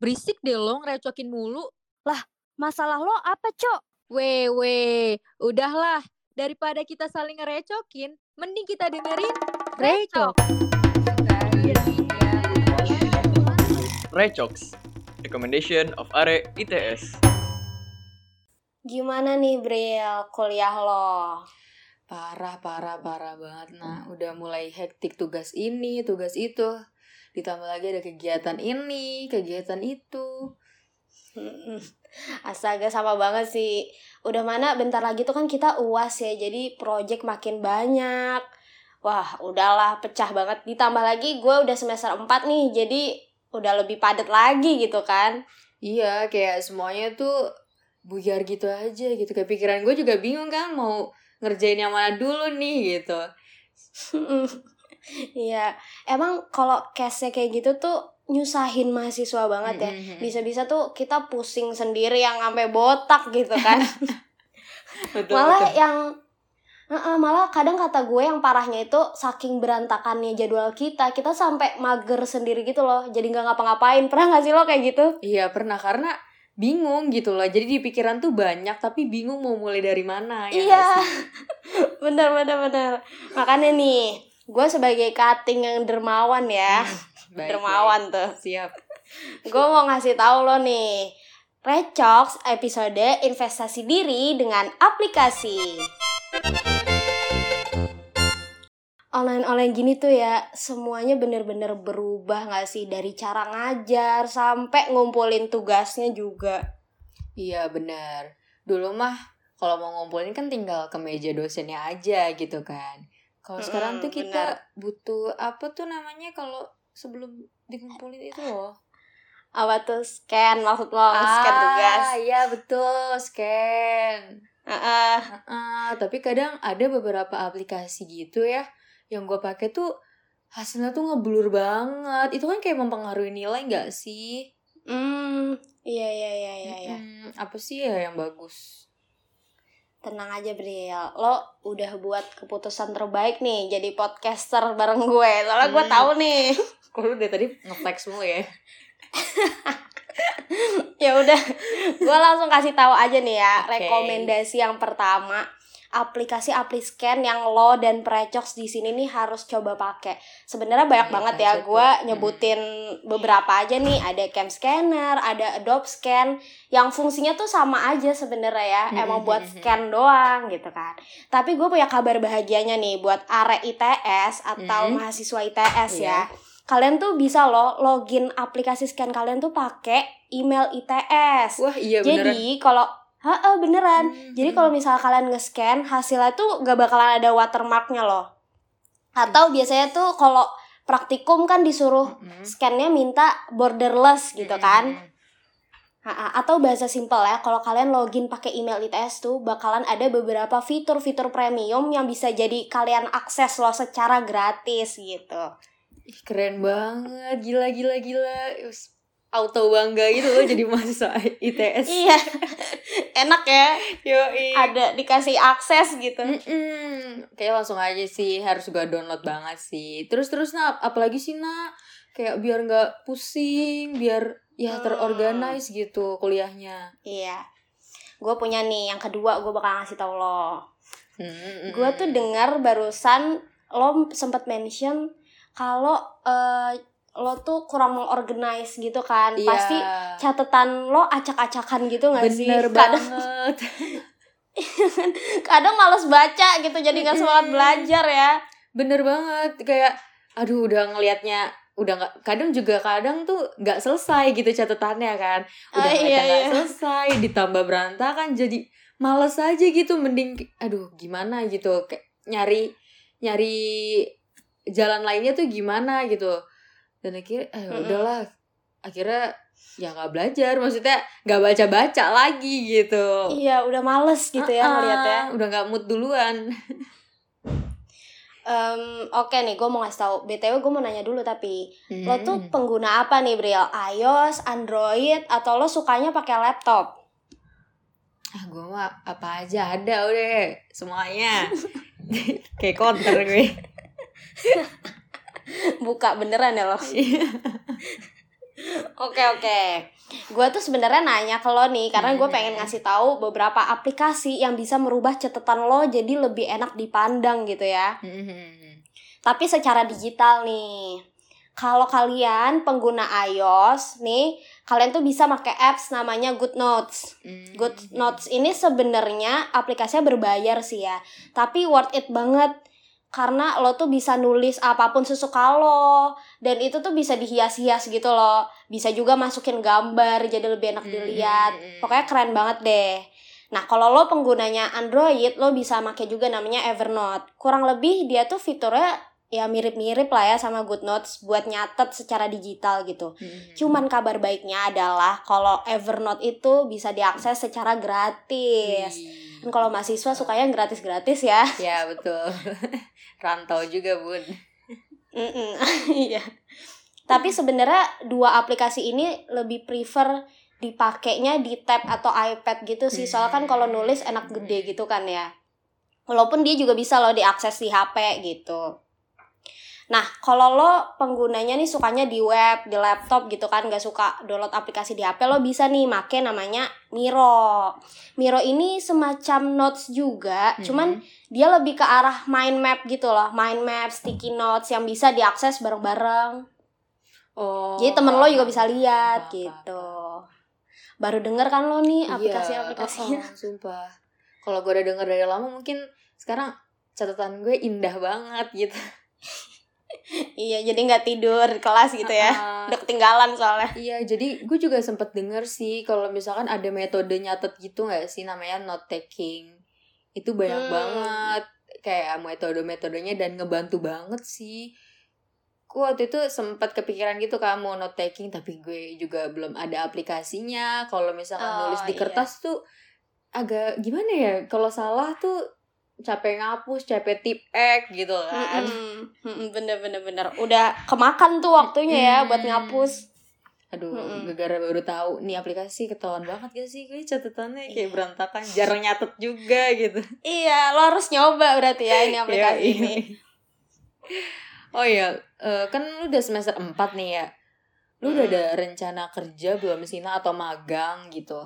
Berisik deh lo ngerecokin mulu. Masalah lo apa, Cok? Weh, weh. Udahlah. Daripada kita saling ngerecokin, mending kita dengerin Recok. Recox, recommendation of Are ITS. Gimana nih, Bril, kuliah lo? Parah, parah, parah banget. Nah, udah mulai hektik tugas ini, tugas itu. Ditambah lagi ada kegiatan ini, kegiatan itu. Astaga sama banget sih. Udah mana bentar lagi tuh kan kita UAS ya. Jadi project makin banyak. Wah, udahlah pecah banget. Ditambah lagi gue udah semester 4 nih. Jadi udah lebih padat lagi gitu kan. Iya, kayak semuanya tuh buyar gitu aja gitu. Kayak pikiran gue juga bingung kan mau ngerjain yang mana dulu nih gitu. Iya, emang kalau case-nya kayak gitu tuh nyusahin mahasiswa banget ya. Mm-mm. Bisa-bisa tuh kita pusing sendiri yang sampai botak gitu kan. Betul, malah betul. yang Heeh, malah kadang kata gue yang parahnya itu saking berantakannya jadwal kita, kita sampai mager sendiri gitu loh. Jadi nggak ngapa-ngapain. Pernah nggak sih lo kayak gitu? Iya, pernah karena bingung gitu loh. Jadi di pikiran tuh banyak tapi bingung mau mulai dari mana ya iya. bener bener bener. Makanya nih, gue sebagai cutting yang dermawan ya, Baik, dermawan tuh. baik. Siap. Gue mau ngasih tahu lo nih. Recox episode investasi diri dengan aplikasi. Online-online gini tuh ya, semuanya bener-bener berubah gak sih? Dari cara ngajar sampai ngumpulin tugasnya juga. Iya, benar. Dulu mah kalau mau ngumpulin kan tinggal ke meja dosennya aja gitu kan. Kalau sekarang tuh kita butuh apa tuh namanya kalau sebelum dikumpulin itu loh. Apa tuh scan maksud lo, scan tugas. Ah, iya betul, scan. Heeh. Ah, tapi kadang ada beberapa aplikasi gitu ya yang gue pakai tuh hasilnya tuh ngeblur banget. Itu kan kayak mempengaruhi nilai nggak sih? Hmm, iya iya iya iya. Mm-mm, apa sih ya yang bagus? Tenang aja Bril, lo udah buat keputusan terbaik nih jadi podcaster bareng gue. Soalnya gue Hmm. tahu nih. Kok lu dari tadi nge-flex mulu ya? ya udah, gue langsung kasih tahu aja nih ya Oke. rekomendasi yang pertama aplikasi apliscan yang lo dan precox di sini nih harus coba pakai. Sebenarnya banyak Iya, banget apa ya aja gue tuh? nyebutin beberapa aja nih. Ada Cam Scanner, ada Adobe Scan yang fungsinya tuh sama aja sebenarnya ya. Hmm, Emang hmm, buat hmm, hmm. scan doang gitu kan. Tapi gue punya kabar bahagianya nih buat are ITS atau Hmm. mahasiswa ITS Iya. ya. Kalian tuh bisa loh login aplikasi scan kalian tuh pakai email ITS. Wah iya. Jadi kalau Heeh, beneran. Hmm, Jadi hmm. kalau misalnya kalian nge-scan hasilnya tuh gak bakalan ada watermarknya loh. Atau biasanya tuh kalau praktikum kan disuruh Mm-mm. scannya minta borderless gitu Mm-mm. kan. Ha-ha, Atau bahasa simpel ya, kalau kalian login pakai email ITS tuh bakalan ada beberapa fitur-fitur premium yang bisa jadi kalian akses loh secara gratis gitu. Ih, keren banget, gila gila gila. Auto bangga gitu loh jadi mahasiswa ITS. Iya, enak ya. Yoi. Ada dikasih akses gitu. Mm-mm. Kayak langsung aja sih harus juga download banget sih. Terus terus nak, apalagi sih nak? Kayak biar nggak pusing, biar ya Hmm. terorganize gitu kuliahnya. Iya. Gue punya nih yang kedua gue bakal ngasih tau lo. Mm-mm. Gue tuh dengar barusan lo sempet mention kalau eh, lo tuh kurang mengorganize gitu kan. Iya. Pasti catatan lo acak-acakan gitu gak sih? bener Kadang, banget. kadang males baca gitu jadi gak semangat belajar ya. bener banget kayak aduh udah ngelihatnya udah nggak kadang juga kadang tuh nggak selesai gitu catatannya kan udah Ah, baca iya, nggak iya. selesai ditambah berantakan jadi males aja gitu mending aduh gimana gitu kayak nyari nyari jalan lainnya tuh gimana gitu dan akhirnya eh Mm-mm. udahlah akhirnya ya nggak belajar maksudnya nggak baca baca lagi gitu Iya udah males gitu ya Ah-ah, ngeliatnya. udah nggak mood duluan Em, Oke nih gue mau ngasih tau BTW gue mau nanya dulu tapi Lo tuh Hmm. pengguna apa nih Bril? iOS, Android, atau lo sukanya pakai laptop? ah gue mah apa aja ada udah semuanya kayak counter gue Buka beneran ya lo? Oke oke. Gue tuh sebenarnya nanya ke lo nih karena gue pengen ngasih tahu beberapa aplikasi yang bisa merubah catatan lo jadi lebih enak dipandang gitu ya. Tapi secara digital nih. Kalau kalian pengguna iOS nih, kalian tuh bisa pakai apps namanya Good Notes. Good Notes ini sebenarnya aplikasinya berbayar sih ya, tapi worth it banget karena lo tuh bisa nulis apa pun sesuka lo dan itu tuh bisa dihias-hias gitu loh. Bisa juga masukin gambar jadi lebih enak dilihat. Pokoknya keren banget deh. Nah, kalau lo penggunanya Android, lo bisa pakai juga namanya Evernote. Kurang lebih dia tuh fiturnya ya mirip-mirip lah ya sama Good Notes buat nyatet secara digital gitu. Cuman kabar baiknya adalah kalau Evernote itu bisa diakses secara gratis. Kan kalau mahasiswa sukanya yang gratis-gratis ya. ya betul rantau juga bun Mm-mm, Iya. Tapi sebenarnya dua aplikasi ini lebih prefer dipakainya di tab atau iPad gitu sih. Soalnya kan kalau nulis enak gede gitu kan ya. Walaupun dia juga bisa loh diakses di HP gitu. Nah, kalau lo penggunanya nih sukanya di web, di laptop gitu kan, gak suka download aplikasi di HP, lo bisa nih make namanya Miro. Miro ini semacam notes juga, cuman dia lebih ke arah mind map gitu loh, mind map, sticky notes yang bisa diakses bareng-bareng. oh Jadi temen lo juga bisa lihat paham, gitu. Baru denger kan lo nih Iya, aplikasi-aplikasinya. oh, sumpah kalau gue udah denger dari lama mungkin sekarang catatan gue indah banget gitu iya, jadi nggak tidur kelas gitu ya. Ah, Udah ketinggalan soalnya. Iya, jadi gue juga sempet denger sih kalau misalkan ada metode nyatet gitu nggak sih namanya note taking. Itu banyak Hmm. banget kayak metode-metodenya dan ngebantu banget sih. Gue waktu itu sempat kepikiran gitu kan mau note taking tapi gue juga belum ada aplikasinya. Kalau misalkan Oh, nulis di iya. kertas tuh agak gimana ya? Kalau salah tuh capek ngapus, capek tip ek gitu kan. Mm-mm. Bener bener bener. Udah kemakan tuh waktunya ya buat Mm. ngapus. Aduh, Mm-mm. gara-gara baru tahu nih aplikasi ketahuan banget gak sih? Gue catatannya kayak berantakan, jarang nyatet juga gitu. Iya, lo harus nyoba berarti ya ini aplikasi Iya, ini. iya. Oh iya, eh, kan lu udah semester 4 nih ya. Lu udah Mm. ada rencana kerja belum sih atau magang gitu?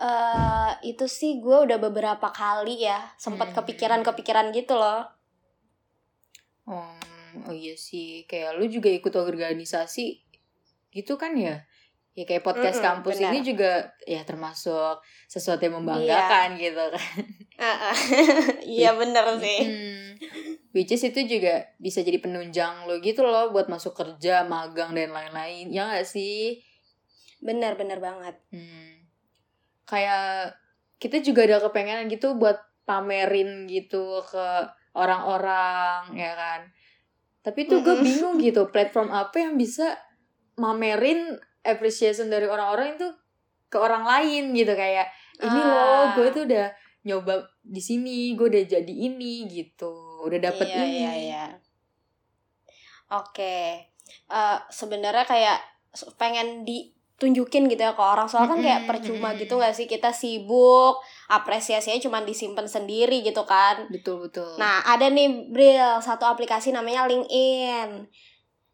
Eh, itu sih gue udah beberapa kali ya sempat Hmm. kepikiran-kepikiran gitu loh. Hmm, oh iya sih, kayak lu juga ikut organisasi gitu kan ya? Ya kayak podcast Mm-mm, kampus benar. ini juga ya termasuk sesuatu yang membanggakan gitu kan. Iya bener sih. Hmm. Which is itu juga bisa jadi penunjang lo gitu loh buat masuk kerja, magang dan lain-lain. Ya gak sih? Bener bener banget. Hmm. Kayak kita juga ada kepengenan gitu buat pamerin gitu ke orang-orang ya kan. Tapi tuh gue bingung gitu platform apa yang bisa mamerin appreciation dari orang-orang itu ke orang lain gitu kayak ini loh Ah. gue tuh udah nyoba di sini gue udah jadi ini gitu udah dapet iya, ini Iya iya. Oke. Eh sebenarnya kayak pengen ditunjukin gitu ya ke orang soalnya kan kayak percuma gitu gak sih kita sibuk apresiasinya cuma disimpan sendiri gitu kan betul betul Nah, ada nih Bril, satu aplikasi namanya LinkedIn.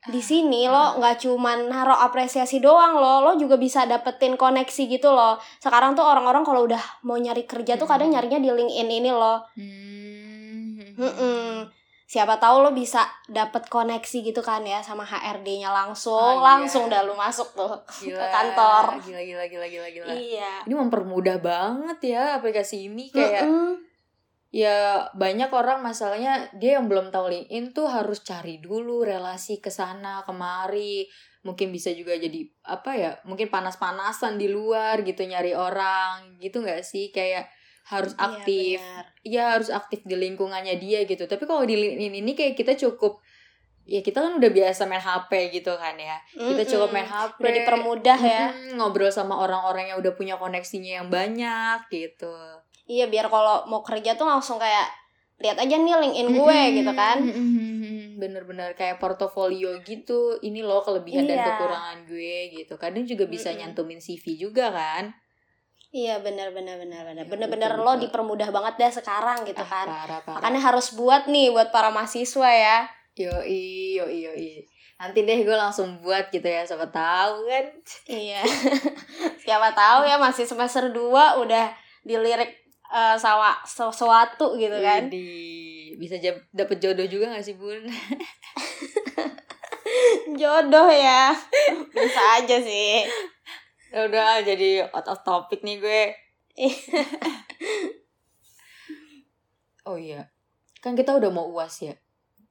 Di sini Ah. lo nggak cuman naruh apresiasi doang lo, lo juga bisa dapetin koneksi gitu loh. Sekarang tuh orang-orang kalau udah mau nyari kerja tuh kadang nyarinya di LinkedIn ini loh. Hmm. Siapa tahu lo bisa dapet koneksi gitu kan ya sama HRD-nya langsung, Oh, iya. langsung dah lo masuk tuh gila ke kantor. gila gila gila gila gila Iya. ini mempermudah banget ya aplikasi ini kayak Mm-mm. ya banyak orang masalahnya dia yang belum tahu LinkedIn tuh harus cari dulu relasi ke sana kemari mungkin bisa juga jadi apa ya mungkin panas-panasan di luar gitu nyari orang gitu nggak sih kayak harus Iya, aktif benar. ya harus aktif di lingkungannya dia gitu tapi kalau di LinkedIn ini kayak kita cukup ya kita kan udah biasa main HP gitu kan ya kita Mm-mm. cukup main HP Udah dipermudah ya. Mm-mm, ngobrol sama orang-orang yang udah punya koneksinya yang banyak gitu Iya, biar kalau mau kerja tuh langsung kayak lihat aja nih LinkedIn gue gitu kan. Bener-bener kayak portofolio gitu ini loh kelebihan dan Iya. kekurangan gue gitu kadang juga bisa Mm-mm. nyantumin CV juga kan Iya benar benar benar benar Iya, bener-bener betul, lo dipermudah banget dah sekarang gitu Ah, kan parah parah makanya harus buat nih buat para mahasiswa ya yoi yoi yoi nanti deh gue langsung buat gitu ya siapa tahu kan Iya. Siapa tahu ya masih semester 2 udah dilirik eh, sama sesuatu gitu kan. Widih, bisa dapet jodoh juga gak sih bun Jodoh ya. Bisa aja sih. Ya udah jadi out of topic nih gue. Oh iya. Kan kita udah mau uas ya.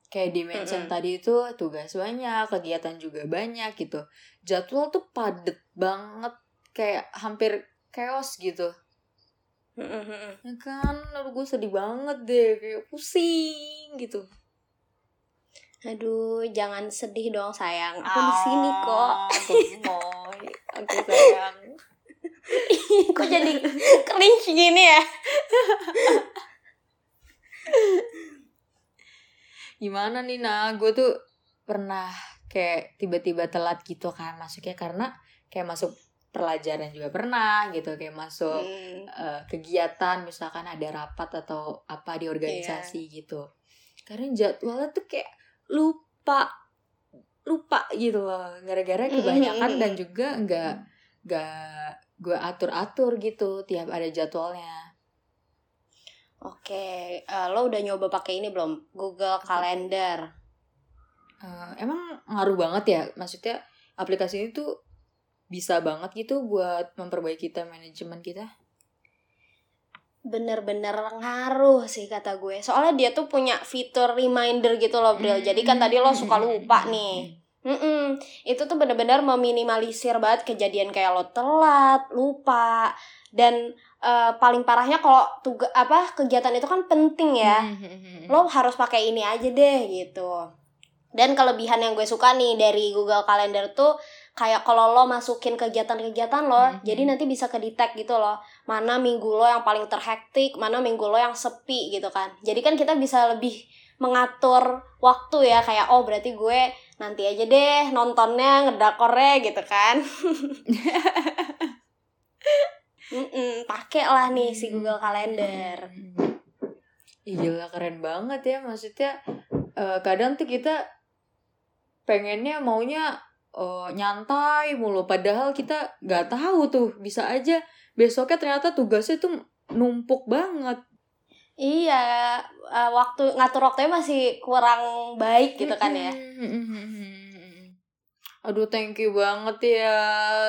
Kayak di mention Mm-mm. tadi itu tugas banyak kegiatan juga banyak gitu. Jadwal tuh padet banget kayak hampir chaos gitu. Ya kan? Lalu gue sedih banget deh kayak pusing gitu. Aduh, jangan sedih dong sayang. Aku di sini kok. aku sayang. Kok jadi cringe gini ya? gimana nih nah? Gue tuh pernah kayak tiba-tiba telat gitu kan. Masuknya karena kayak masuk pelajaran juga pernah gitu. Kayak masuk Hmm. eh, kegiatan misalkan ada rapat atau apa di organisasi gitu. Karena jadwalnya tuh kayak lupa lupa gitu loh. Gara-gara kebanyakan dan juga nggak nggak gue atur-atur gitu tiap ada jadwalnya. Oke, eh, lo udah nyoba pakai ini belum? Google Calendar. Eh, emang ngaruh banget ya? Maksudnya aplikasi ini tuh bisa banget gitu buat memperbaiki time manajemen kita Bener-bener ngaruh sih kata gue. Soalnya dia tuh punya fitur reminder gitu loh, Bril. Jadi kan tadi lo suka lupa nih. Mm-mm. Itu tuh bener-bener meminimalisir banget kejadian kayak lo telat, lupa, dan eh, paling parahnya kalau tugas apa kegiatan itu kan penting ya. Lo harus pakai ini aja deh gitu. Dan kelebihan yang gue suka nih dari Google Calendar tuh kayak kalau lo masukin kegiatan-kegiatan lo, Mhm. jadi nanti bisa kedetek gitu loh. Mana minggu lo yang paling terhektik, mana minggu lo yang sepi gitu kan. Jadi kan kita bisa lebih mengatur waktu ya kayak oh berarti gue nanti aja deh nontonnya ngedakornya gitu kan. Mm-mm, pakai lah nih si Google Calendar. Gila keren banget ya maksudnya eh, kadang tuh kita pengennya maunya eh, nyantai mulu. Padahal kita nggak tahu tuh bisa aja besoknya ternyata tugasnya tuh numpuk banget. Iya, eh, waktu ngatur waktunya masih kurang baik gitu kan ya. Aduh thank you banget ya.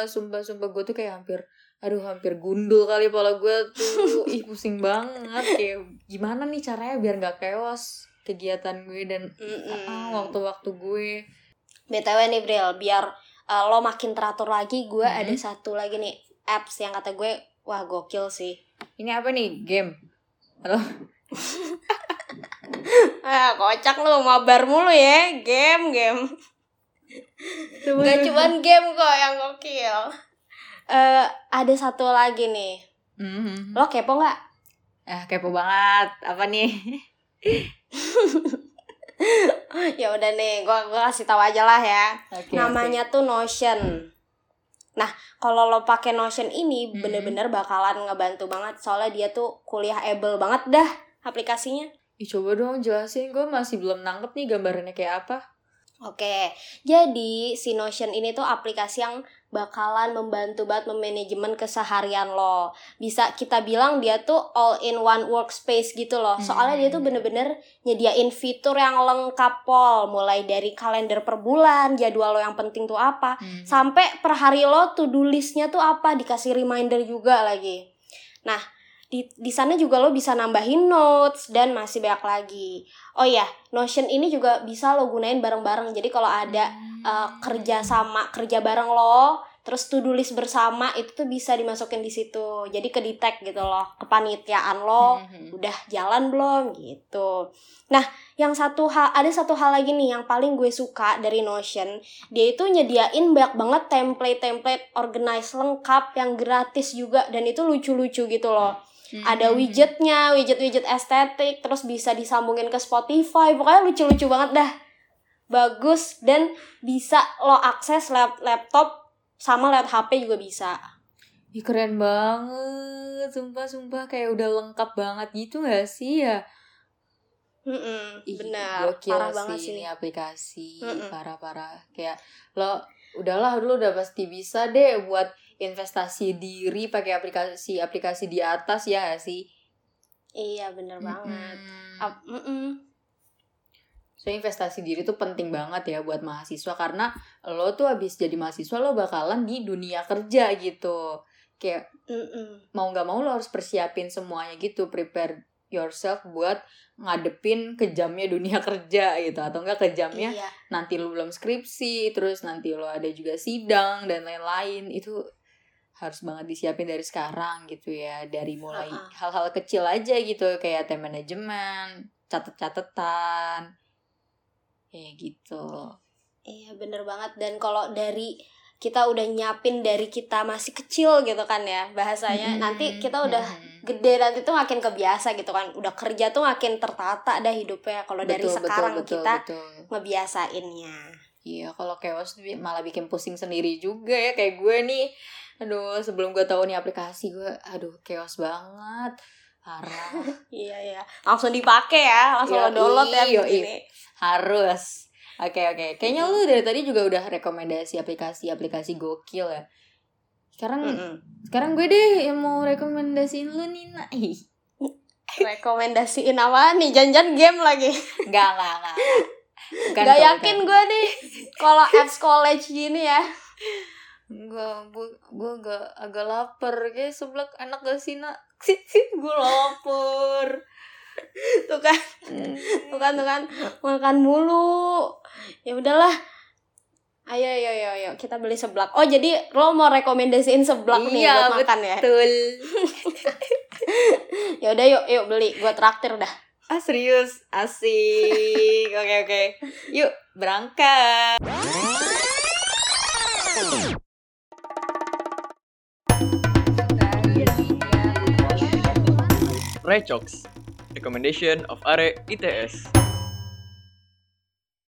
Sumpah-sumpah gue tuh kayak hampir Aduh hampir gundul kali pala gue tuh. Ih pusing banget. Kayak gimana nih caranya biar gak chaos Kegiatan gue dan Mm-mm. ah, waktu-waktu gue BTW nih Bril, biar eh, lo makin teratur lagi, gue Mhm. ada satu lagi nih apps yang kata gue wah gokil sih. Ini apa nih? Game? Halo? Ah, kocak lu mabar mulu ya, game game. Gak cuman game kok yang gokil. Eh ada satu lagi nih. Mhm. Lo kepo nggak? Ah kepo banget Apa nih? ya udah nih, gua gua kasih tahu aja lah ya. Oke, Namanya tuh Notion. Nah, kalau lo pakai Notion ini Mhm. bener-bener bakalan ngebantu banget soalnya dia tuh kuliah able banget dah aplikasinya. Ih, coba dong jelasin Gue masih belum nangkep nih gambarannya kayak apa Oke, jadi si Notion ini tuh aplikasi yang bakalan membantu banget memanajemen keseharian lo. Bisa kita bilang dia tuh all in one workspace gitu loh. Soalnya dia tuh Hmm. bener-bener nyediain fitur yang lengkap pol. Mulai dari kalender per bulan, jadwal lo yang penting tuh apa. Hmm. Sampai per hari lo to do listnya tuh apa, dikasih reminder juga lagi. Nah, di, di sana juga lo bisa nambahin notes dan masih banyak lagi. Oh iya, Notion ini juga bisa lo gunain bareng-bareng. Jadi kalau ada uh, kerja sama kerja bareng lo terus to do list bersama itu tuh bisa dimasukin di situ jadi ke detect gitu loh kepanitiaan lo Mhm. udah jalan belum gitu nah yang satu hal ada satu hal lagi nih yang paling gue suka dari Notion dia itu nyediain banyak banget template-template organize lengkap yang gratis juga dan itu lucu-lucu gitu loh ada Mhm. widgetnya, widget-widget estetik, terus bisa disambungin ke Spotify, pokoknya lucu-lucu banget dah. Bagus dan bisa lo akses lap laptop sama lewat HP juga bisa. Ih, keren banget, sumpah-sumpah kayak udah lengkap banget gitu gak sih ya? Mm-mm, Ih, benar parah banget sih sih ini aplikasi parah-parah kayak lo udahlah dulu udah pasti bisa deh buat investasi diri pakai aplikasi aplikasi di atas ya gak sih iya bener banget Mm-mm. Ap- mm-mm. So investasi diri tuh penting banget ya buat mahasiswa karena lo tuh habis jadi mahasiswa lo bakalan di dunia kerja gitu. Kayak Mm-mm. mau nggak mau lo harus persiapin semuanya gitu, prepare yourself buat ngadepin kejamnya dunia kerja gitu atau enggak kejamnya iya nanti lo belum skripsi, terus nanti lo ada juga sidang dan lain-lain itu harus banget disiapin dari sekarang gitu ya dari mulai hal-hal kecil aja gitu kayak time management catet-catetan kayak gitu Iya bener banget dan kalau dari kita udah nyiapin dari kita masih kecil gitu kan ya bahasanya Mm-mm. nanti kita udah Mm-mm. gede nanti tuh makin kebiasa gitu kan udah kerja tuh makin tertata dah hidupnya kalau dari sekarang betul, kita betul. ngebiasainnya Iya, kalau chaos malah bikin pusing sendiri juga ya kayak gue nih. Aduh, sebelum gue tahu nih aplikasi gue, aduh chaos banget. Parah. iya iya langsung dipakai ya langsung Yoi, download ya yoi. begini Harus. Oke, oke. Kayaknya lu dari tadi juga udah rekomendasi aplikasi-aplikasi gokil ya. Sekarang Mm-mm. sekarang gue deh yang mau rekomendasiin lu Nina. Rekomendasiin apa nih janjian game lagi Enggak, enggak, enggak. Bukan Gak yakin gue nih kalau apps college gini ya Gue, gue agak, agak lapar. Kayak seblak enak gak sih, nak? gue lapar. tuh kan tuh kan tuh kan makan mulu ya udahlah ayo ayo ayo ayo kita beli seblak oh jadi lo mau rekomendasiin seblak nih Iya, buat makan ya Betul. ya udah yuk yuk beli gue traktir dah Ah serius, asik. Oke oke, yuk berangkat. Recox, recommendation of Are ITS.